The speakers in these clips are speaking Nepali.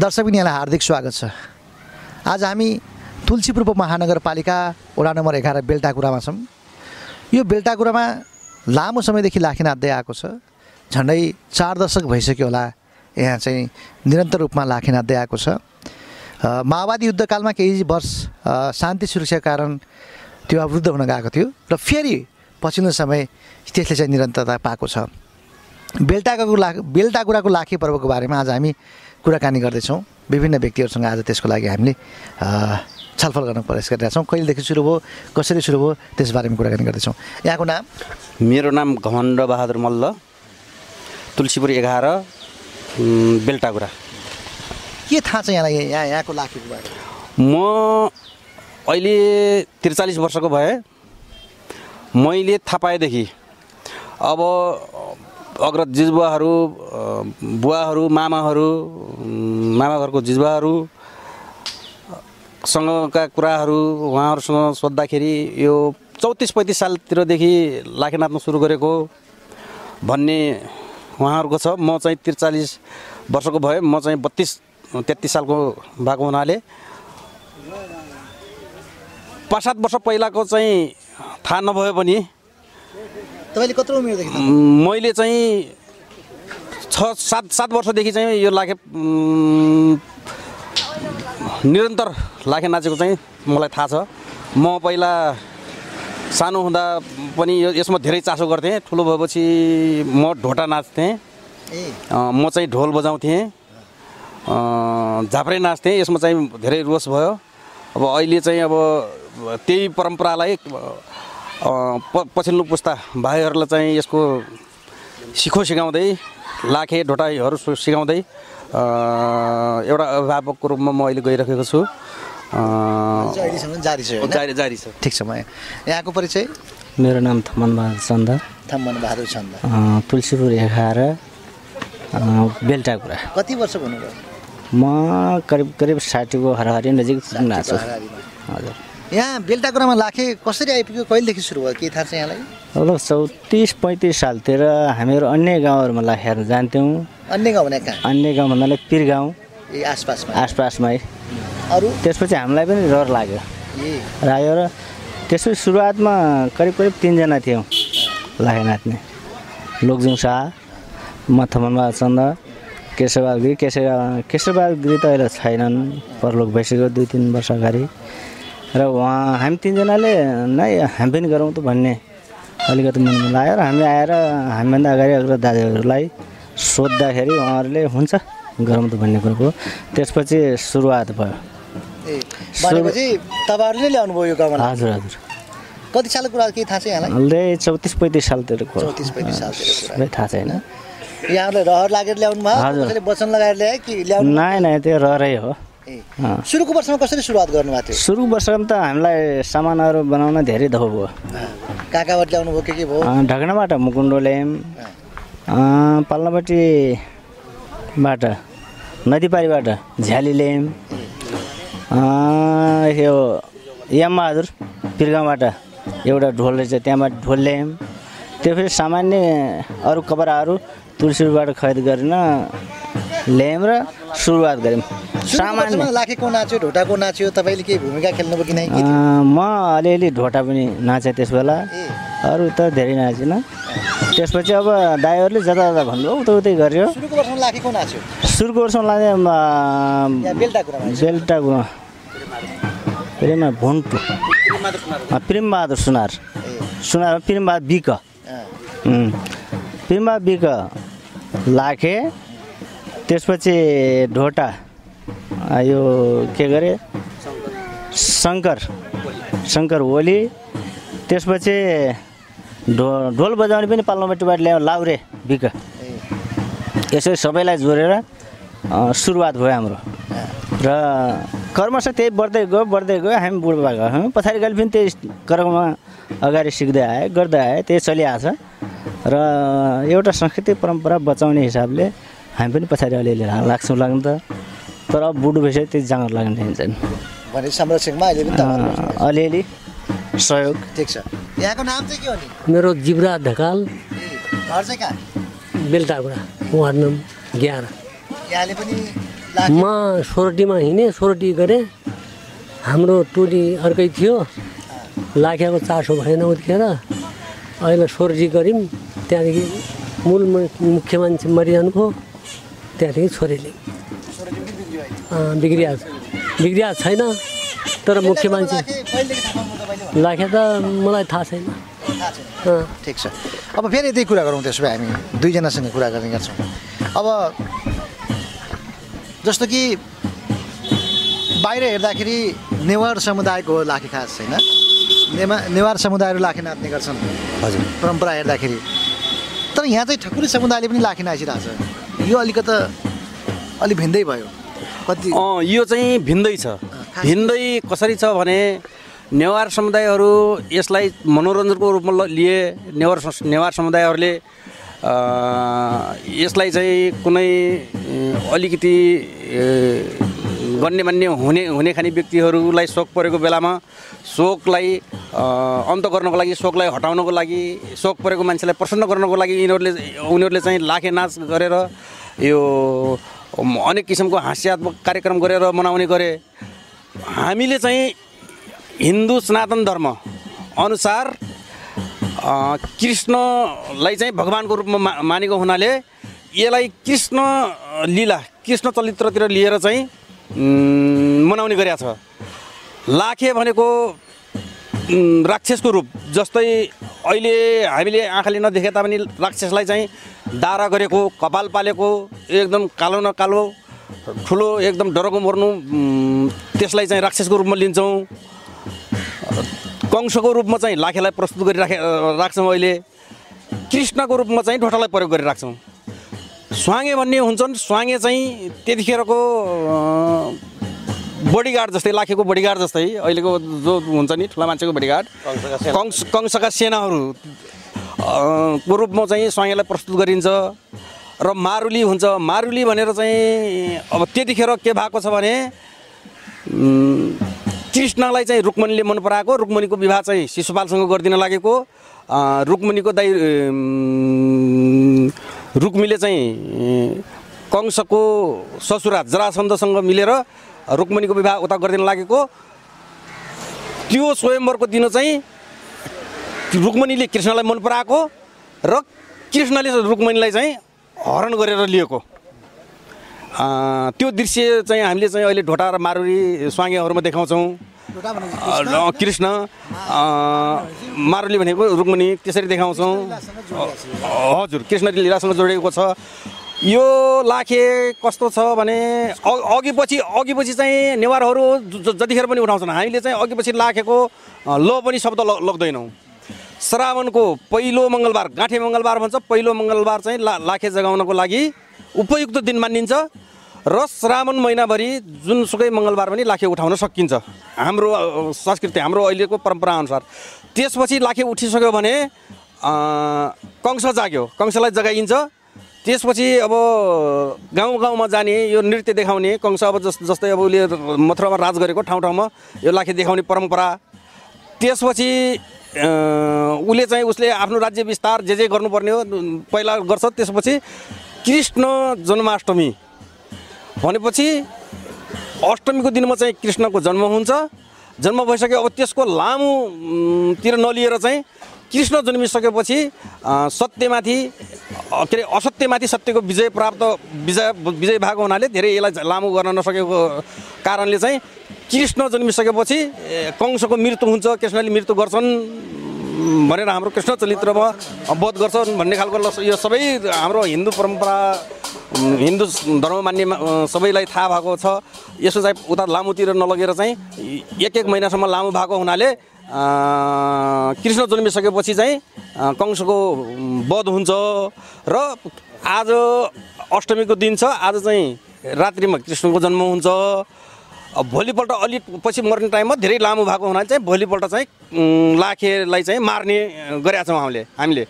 दर्शक पनि यहाँलाई हार्दिक स्वागत छ। आज हामी तुलसीपुर उपमहानगरपालिका वडा नम्बर एघार बेल्टाकुरामा छौँ। यो बेल्टाकुरामा लामो समयदेखि लाखे नाच्दै आएको छ। झन्डै चार दशक भइसक्यो होला। यहाँ चाहिँ निरन्तर रूपमा लाखे नाच्दै आएको छ। माओवादी युद्धकालमा केही वर्ष शान्ति सुरक्षाका कारण त्यो अवरुद्ध हुन गएको थियो। र फेरि पछिल्लो समय त्यसले चाहिँ निरन्तरता पाएको छ। बेल्टाको ला बेल्टाकुराको लाखे पर्वको बारेमा आज हामी कुराकानी गर्दैछौँ। विभिन्न व्यक्तिहरूसँग आज त्यसको लागि हामीले छलफल गर्न प्रयास गरिरहेका छौँ कहिलेदेखि सुरु भयो कसरी सुरु भयो त्यसबारेमा कुराकानी गर्दैछौँ। यहाँको नाम? मेरो नाम घमण्ड बहादुर मल्ल तुलसीपुर एघार उम्, बेल्टाकुरा के थाहा छ यहाँलाई यहाँ यहाँको लाखेको बारेमा? म अहिले त्रिचालिस वर्षको भए मैले थाहा पाएदेखि अब अग्रज जिजुवाहरू बुवाहरू मामाहरू मामा घरको जिजुवाहरू सँगका कुराहरू उहाँहरूसँग सोद्धाखेरि यो चौतिस पैँतिस सालतिरदेखि लाखे नाच्न सुरु गरेको भन्ने उहाँहरूको छ। म चाहिँ त्रिचालिस वर्षको भए म चाहिँ बत्तिस तेत्तिस सालको भएको हुनाले पाँच सात वर्ष पहिलाको चाहिँ थाहा नभए पनि तपाईँले कत्रो उमेरदेखि मैले चाहिँ छ सात सात वर्षदेखि चाहिँ यो लाखे निरन्तर लाखे नाचेको चाहिँ मलाई थाहा छ। म पहिला सानो हुँदा पनि यो यसमा धेरै चासो गर्थेँ। ठुलो भएपछि म ढोटा नाच्थेँ। म चाहिँ ढोल बजाउँथेँ। झाप्रे नाच्थेँ। यसमा चाहिँ धेरै रोष भयो। अब अहिले चाहिँ अब त्यही परम्परालाई प पछिल्लो पुस्ता भाइहरूलाई चाहिँ यसको सिखो सिकाउँदै लाखे ढोटाइहरू सिकाउँदै अ, एउटा अभिभावकको रूपमा म अहिले गइरहेको छु। जारी छ? जारी जारी छ। ठिक छ म यहाँको परिचय? मेरो नाम थमन बहादुर चन्द। थम्मन बहादुर छन्द अँ, तुलसीपुर एघार अँ, बेल्टाकुरा कति वर्ष भन्नुभयो म करिब करिब साठीको हरहरी नजिक। हजुर। यहाँ बेल्टाकुरामा लाखे कसरी आइपुग्यो कहिलेदेखि सुरु भयो? के थाहा छ यहाँलाई? लगभग चौतिस पैँतिस सालतिर हामीहरू अन्य गाउँहरूमा लाखेर जान्थ्यौँ। अन्य गाउँ भने कहाँ? अन्य गाउँ भन्नाले पिर गाउँ ए आसपासमा? आसपासमै अरू? त्यसपछि हामीलाई पनि रहर लाग्यो। ए। लाग्यो र त्यसपछि सुरुवातमा करिब करिब तिनजना थियौँ लाखे नाच्ने लोकजुङ शाह म थमनमा चन्द केशवबहादुर गिरी। केशव केशवबहादुर गिरी त अहिले छैनन् परलोक भइसक्यो दुई तिन वर्ष अगाडि। र उहाँ हामी तिनजनाले नै हामी पनि गरौँ त भन्ने अलिकति मनमा लाग्यो र हामी आएर हामीभन्दा अगाडि अग्र दाजुहरूलाई सोद्धाखेरि उहाँहरूले हुन्छ गरौँ त भन्ने कुरोको त्यसपछि सुरुवात भयो। भनेपछि तपाईँहरूले ल्याउनु भयो यो हजुर हजुर। कति सालको कुरा के थाहा छ यहाँलाई? अहिले चौतिस पैँतिस सालतिरको चौतिस पैँतिस सालतिरको कुरा। सबै थाहा छैन। यहाँहरूले रहर लागेर ल्याउनु भयो वचन लगाएर ल्यायो कि ल्याउनु? नै त्यो रहरै हो। सुरुको वर्षमा कसरी सुरुवात गर्नुभएको थियो? सुरु वर्षमा त हामीलाई सामानहरू बनाउन धेरै धो भयो कहाँ कहाँबाट ल्याउनु भयो के के भयो? ढकनाबाट मुकुन्डो ल्यायौँ। पल्लोपट्टिबाट नदीपारीबाट झ्याली ल्यायौँ। अँ, यो यमबहादुर पिरगाउँबाट एउटा ढोल रहेछ त्यहाँबाट ढोल ल्यायौँ। त्यो फेरि सामान्य अरू कपडाहरू तुलसीबाट खरिद गरेर ल्यायौँ र सुरुवात गऱ्यौँ। सामान्य। लाखेको नाच्यो ढोटाको नाच्यो तपाईँले के भूमिका खेल्नुभयो कि नै म अलिअलि ढोटा पनि नाचेँ त्यस बेला। अरू त धेरै नाचिनँ। त्यसपछि अब दाईहरूले जता जता भन्नुभयो उता उतै गर्यो सुरुको वर्षमा यहाँ बेल्टाकुरामा बेल्टाको प्रेमा भुन्टु। प्रेमबहादुर सुनार। सुनार प्रेमबहादुर बिक। प्रेमबहादुर बिक लाखे। त्यसपछि ढोटा यो के गरे? शङ्कर शङ्कर ओली त्यसपछि ढो ढोल बजाउने पनि पाल्लोपट्टिबाट ल्यायो लाउरे बिक यसरी सबैलाई जोडेर सुरुवात भयो हाम्रो। र कर्मश त्यही बढ्दै गयो बढ्दै गयो हामी बुढो भएको हामी पछाडि गएर पनि त्यही कर्ममा अगाडि सिक्दै आयो गर्दै आयो त्यही चलिआएको छ। र एउटा सांस्कृतिक परम्परा बचाउने हिसाबले हामी पनि पछाडि अलिअलि ला- लाग्छौँ लाग्नु त तर अब बुढो भइसक्यो त्यति जाँगर लाग्ने हुन्छन् बस्नुहुन्छ। अलिअलि सहयोग। ठिक छ। यहाँको नाम चाहिँ के हो नि? मेरो जीवराज ढकाल। घर चाहिँ कहाँ? बेलटाकुरा वार्ड नम्बर एघार यहाँले पनि म सोरटीमा हिँडेँ सोरटी गरेँ। हाम्रो टोली अर्कै थियो। लाखेको चासो भएन उतिखेर अहिले सोरटी गऱ्यौँ। त्यहाँदेखि मूल मुख्य मान्छे मरिजानु भयो त्यहाँदेखि छोरीले? बिग्रिया बिग्रिया छैन तर मुख्य मान्छे। लाखे त मलाई थाहा छैन। अँ। ठिक छ। अब फेरि यतै कुरा गरौँ त्यसो भए हामी दुईजनासँग कुरा गर्ने गर्छौँ। अब जस्तो कि बाहिर हेर्दाखेरि नेवार समुदायको लाखे खास होइन नेमा नेवार समुदायहरू लाखे नाच्ने गर्छन्। हजुर। परम्परा हेर्दाखेरि। तर यहाँ चाहिँ ठकुरी समुदायले पनि लाखे नाचिरहेको छ यो अलिकति अलिक भिन्दै भयो। कति? यो चाहिँ भिन्दै छ। भिन्दै कसरी छ भने नेवार समुदायहरू यसलाई मनोरञ्जनको रूपमा लिए। नेवार नेवार समुदायहरूले यसलाई चाहिँ कुनै अलिकति गण्यमान्य हुने हुने खाने व्यक्तिहरूलाई सोक परेको बेलामा शोकलाई अन्त गर्नको लागि शोकलाई हटाउनको लागि शोक परेको मान्छेलाई प्रसन्न गर्नको लागि यिनीहरूले उनीहरूले चाहिँ लाखे नाच गरेर यो अनेक किसिमको हास्यात्मक कार्यक्रम गरेर मनाउने गरे। हामीले चाहिँ हिन्दू सनातन धर्म अनुसार कृष्णलाई चाहिँ भगवान्को रूपमा मा मानेको हुनाले यसलाई कृष्ण लीला कृष्ण चरित्रतिर लिएर चाहिँ मनाउने गरेका छ। लाखे भनेको राक्षसको रूप जस्तै अहिले हामीले आँखाले नदेखे तापनि राक्षसलाई चाहिँ दारा गरेको कपाल पालेको एकदम कालो न कालो ठुलो एकदम डरको मर्नु त्यसलाई चाहिँ राक्षसको रूपमा लिन्छौँ। कंशको रूपमा चाहिँ लाखेलाई प्रस्तुत गरिराखे राख्छौँ अहिले। कृष्णको रूपमा चाहिँ ढोटालाई प्रयोग गरिराख्छौँ। स्वाङ्गे भन्ने हुन्छन्। स्वाङ्गे चाहिँ त्यतिखेरको बडीगार्ड जस्तै लाखेको बडीगार्ड जस्तै। अहिलेको जो हुन्छ नि ठुला मान्छेको बडीगार्ड कंस कंसका सेनाहरू। अ, को रूपमा चाहिँ स्वाङ्गेलाई प्रस्तुत गरिन्छ। र मारुली हुन्छ। मारुली भनेर चाहिँ अब त्यतिखेर के भएको छ भने कृष्णलाई चाहिँ रुक्मणीले मन पराएको। रुक्मणीको विवाह चाहिँ शिशुपालसँग गरिदिन लागेको। रुक्मणीको दाइ रुक्मीले चाहिँ कंसको ससुरा जरासन्धसँग मिलेर रुक्मणीको विवाह उता गरिदिन लागेको। त्यो स्वयम्वरको दिन चाहिँ रुक्मणीले कृष्णलाई मन पराएको र कृष्णले रुक्मणीलाई चाहिँ हरण गरेर लिएको। त्यो दृश्य चाहिँ हामीले चाहिँ अहिले ढोटा र मारुरी स्वाङ्गेहरूमा देखाउँछौँ। कृष्ण। मारुली भनेको रुक्मणी त्यसरी देखाउँछौँ। हजुर कृष्ण लीलासँग जोडिएको छ। यो लाखे कस्तो छ भने अघि पछि अघि पछि चाहिँ नेवारहरू जतिखेर पनि उठाउँछन् हामीले चाहिँ अघि पछि लाखेको ल पनि शब्द ल- लग्दैनौँ। श्रावणको पहिलो मङ्गलबार गाँठे मङ्गलबार भन्छ पहिलो मङ्गलबार चाहिँ ला लाखे जगाउनको लागि उपयुक्त दिन मानिन्छ। र श्रावण महिनाभरि जुनसुकै मङ्गलबार पनि लाखे उठाउन सकिन्छ। हाम्रो संस्कृति हाम्रो अहिलेको परम्परा अनुसार। त्यसपछि लाखे उठिसक्यो भने कंस जाग्यो। कंसलाई जगाइन्छ। त्यसपछि अब गाउँ गाउँमा जाने यो नृत्य देखाउने कंस अब जस जस्तै अब उसले मथुरामा राज गरेको ठाउँ ठाउँमा यो लाखे देखाउने परम्परा। त्यसपछि उसले चाहिँ उसले आफ्नो राज्य विस्तार जे जे गर्नुपर्ने हो पहिला गर्छ। त्यसपछि कृष्ण जन्माष्टमी। भनेपछि अष्टमीको दिनमा चाहिँ कृष्णको जन्म हुन्छ। जन्म भइसक्यो अब त्यसको लामो उम्, तिर नलिएर चाहिँ कृष्ण जन्मिसकेपछि सत्यमाथि के अरे असत्यमाथि सत्यको विजय प्राप्त विजय विजय भएको हुनाले धेरै यसलाई लामो गर्न नसकेको कारणले चाहिँ कृष्ण जन्मिसकेपछि कंसको मृत्यु हुन्छ कृष्णले मृत्यु गर्छन् भनेर हाम्रो कृष्ण चरित्रमा बोध गर्छन् भन्ने खालको यो सबै हाम्रो हिन्दू परम्परा हिन्दू धर्म मान्ने सबैलाई थाहा भएको छ। यसो चाहिँ उता लामोतिर नलगेर चाहिँ एक एक महिनासम्म लामो भएको हुनाले कृष्ण जन्मिसकेपछि चाहिँ कंसको वध हुन्छ। र आज अष्टमीको दिन छ आज चाहिँ रात्रिमा कृष्णको जन्म हुन्छ। भोलिपल्ट अलिक पछि मर्ने टाइममा धेरै लामो भएको हुनाले चाहिँ भोलिपल्ट चाहिँ लाखेलाई चाहिँ मार्ने गरेका छौँ हामीले। हामीले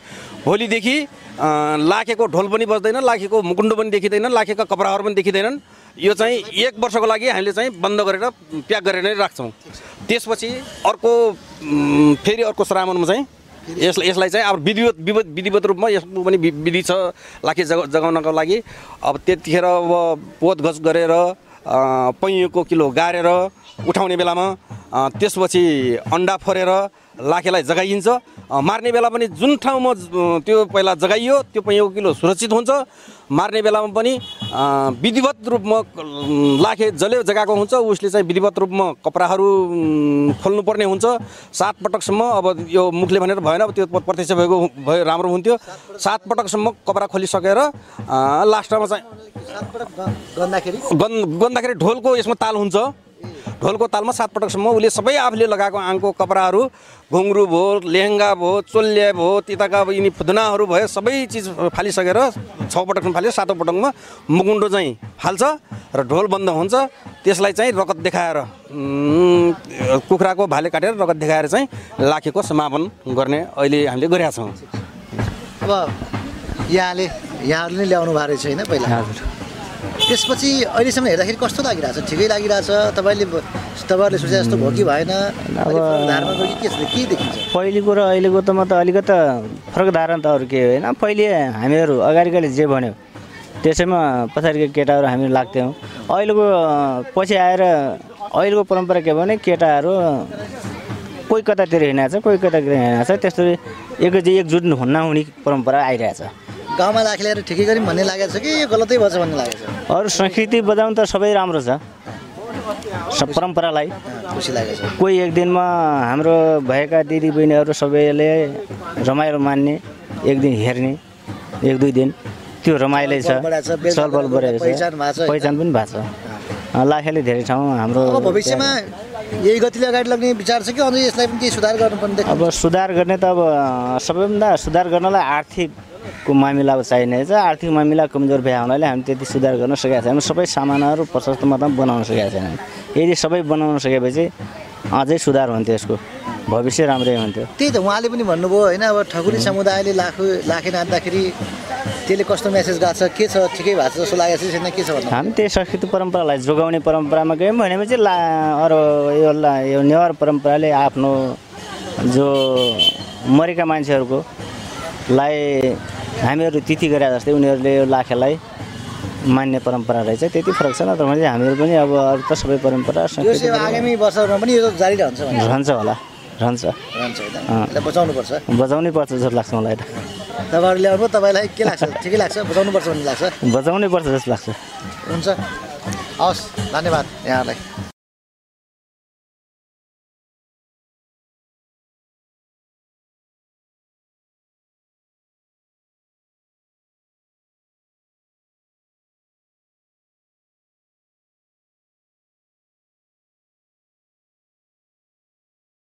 भोलिदेखि लाखेको ढोल पनि बज्दैन लाखेको मुकुण्ड पनि देखिँदैन लाखेका कपडाहरू पनि देखिँदैनन्। यो चाहिँ एक वर्षको लागि हामीले चाहिँ बन्द गरेर प्याक गरेर नै राख्छौँ। त्यसपछि अर्को फेरि अर्को श्रावणमा चाहिँ यस यसलाई चाहिँ अब विधिवत विवत विधिवत रूपमा यसको पनि विधि छ लाखे जग जगाउनको लागि। अब त्यतिखेर अब पोतगछ गरेर अ, पैँयोको किलो गाडेर उठाउने बेलामा त्यसपछि अन्डा फोरेर लाखेलाई जगाइन्छ। मार्ने बेला पनि जुन ठाउँमा त्यो पहिला जगाइयो त्यो पैँयोको किलो सुरक्षित हुन्छ। मार्ने बेलामा पनि विधिवत रूपमा लाखे जसले जगाएको हुन्छ उसले चाहिँ विधिवत रूपमा कपडाहरू खोल्नुपर्ने हुन्छ। सात पटकसम्म अब यो मुखले भनेर भएन त्यो प्रत्यक्ष भएको भयो राम्रो हुन्थ्यो। सात पटकसम्म कपडा खोलिसकेर लास्टमा चाहिँ गन्दाखेरि ढोलको यसमा ताल हुन्छ। ढोलको तालमा सात पटकसम्म उसले सबै आफूले लगाएको आङको कपडाहरू घुङ्रु भयो लेहेङ्गा भयो चोल्या भयो त्यताका अब यिनी फुदनाहरू भयो सबै चिज फालिसकेर छ पटकसम्म फाल्यो सातौँ पटकमा मुकुन्डो चाहिँ फाल्छ र ढोल बन्द हुन्छ। त्यसलाई चाहिँ रगत देखाएर कुखुराको भाले काटेर रगत देखाएर चाहिँ लाखेको समापन गर्ने अहिले हामीले गरेका छौँ अब यहाँले यहाँहरूले नै ल्याउनु भएको रहेछ होइन पहिला? हजुर। त्यसपछि अहिलेसम्म हेर्दाखेरि कस्तो लागिरहेछ? ठिकै लागिरहेछ? तपाईँले तपाईँहरूले सोचे जस्तो भयो कि भएन? गयो कि के छ? के देखिन्छ? पहिलेको र अहिलेको त म त अलिकति फरक धारणा त अरू के होइन? पहिले हामीहरू अगाडिकोले जे भन्यो त्यसैमा पछाडिको केटाहरू हामी लाग्थ्यौँ। अहिलेको पछि आएर अहिलेको परम्परा के भने केटाहरू कोही कतातिर हिँडेको छ कोही कतातिर हिँडेको छ त्यस्तो एक एकजुट नहुने परम्परा आइरहेछ। गाउँमा लाखे ल्याएर ठिकै गऱ्यौँ भन्ने लागेको छ कि? यो गलतै भएछ भन्ने लागेको छ? अरू संस्कृति बजाउनु त सबै राम्रो छ। सब परम्परालाई। खुसी लागेको छ। कोही एक दिनमा हाम्रो भएका दिदीबहिनीहरू सबैले रमाइलो मान्ने एक दिन हेर्ने एक दुई दिन। त्यो रमाइलो छ। चलबल बढेको छ पहिचान पनि भएको छ। लाखेले धेरै ठाउँ हाम्रो भविष्यमा यही गतिले अगाडि लग्ने विचार छ कि अझै यसलाई पनि केही सुधार गर्नुपर्ने अब सुधार गर्ने त अब सबैभन्दा सुधार गर्नलाई आर्थिकको मामिला अब चाहिने छ आर्थिक मामिला कमजोर भए हुनाले हामी त्यति सुधार गर्न सकेका छैनौँ। सबै सामानहरू प्रशस्त मात्रामा बनाउन सकेका छैनौँ। यदि सबै बनाउन सकेपछि अझै सुधार हुन्थ्यो यसको। भविष्य राम्रै हुन्थ्यो। त्यही त उहाँले पनि भन्नुभयो होइन अब ठकुरी समुदायले लाखु लाखे नाच्दाखेरि त्यसले कस्तो मेसेज गएको छ के छ ठिकै भएको छ जस्तो लागेको छैन के छ भन्नु हामी त्यही संस्कृति परम्परालाई जोगाउने परम्परामा गयौँ भनेपछि ला अरू यो ला यो नेवार परम्पराले आफ्नो जो मरेका मान्छेहरूको लाई हामीहरू तिथि गरे जस्तै उनीहरूले यो लाखेलाई मान्ने परम्परा रहेछ त्यति फरक छ। नत्र भने चाहिँ हामीहरू पनि अब अरू त सबै परम्परा आगामी वर्षहरूमा पनि यो जारी रहन्छ रहन्छ होला रहन्छ। बचाउनुपर्छ बजाउनै पर्छ। जस्तो लाग्छ मलाई त। तपाईँहरू ल्याउनु तपाईँलाई के लाग्छ? ठिकै लाग्छ? बचाउनुपर्छ भन्ने लाग्छ? बजाउनै पर्छ जस्तो लाग्छ। हुन्छ। हवस् धन्यवाद यहाँहरूलाई।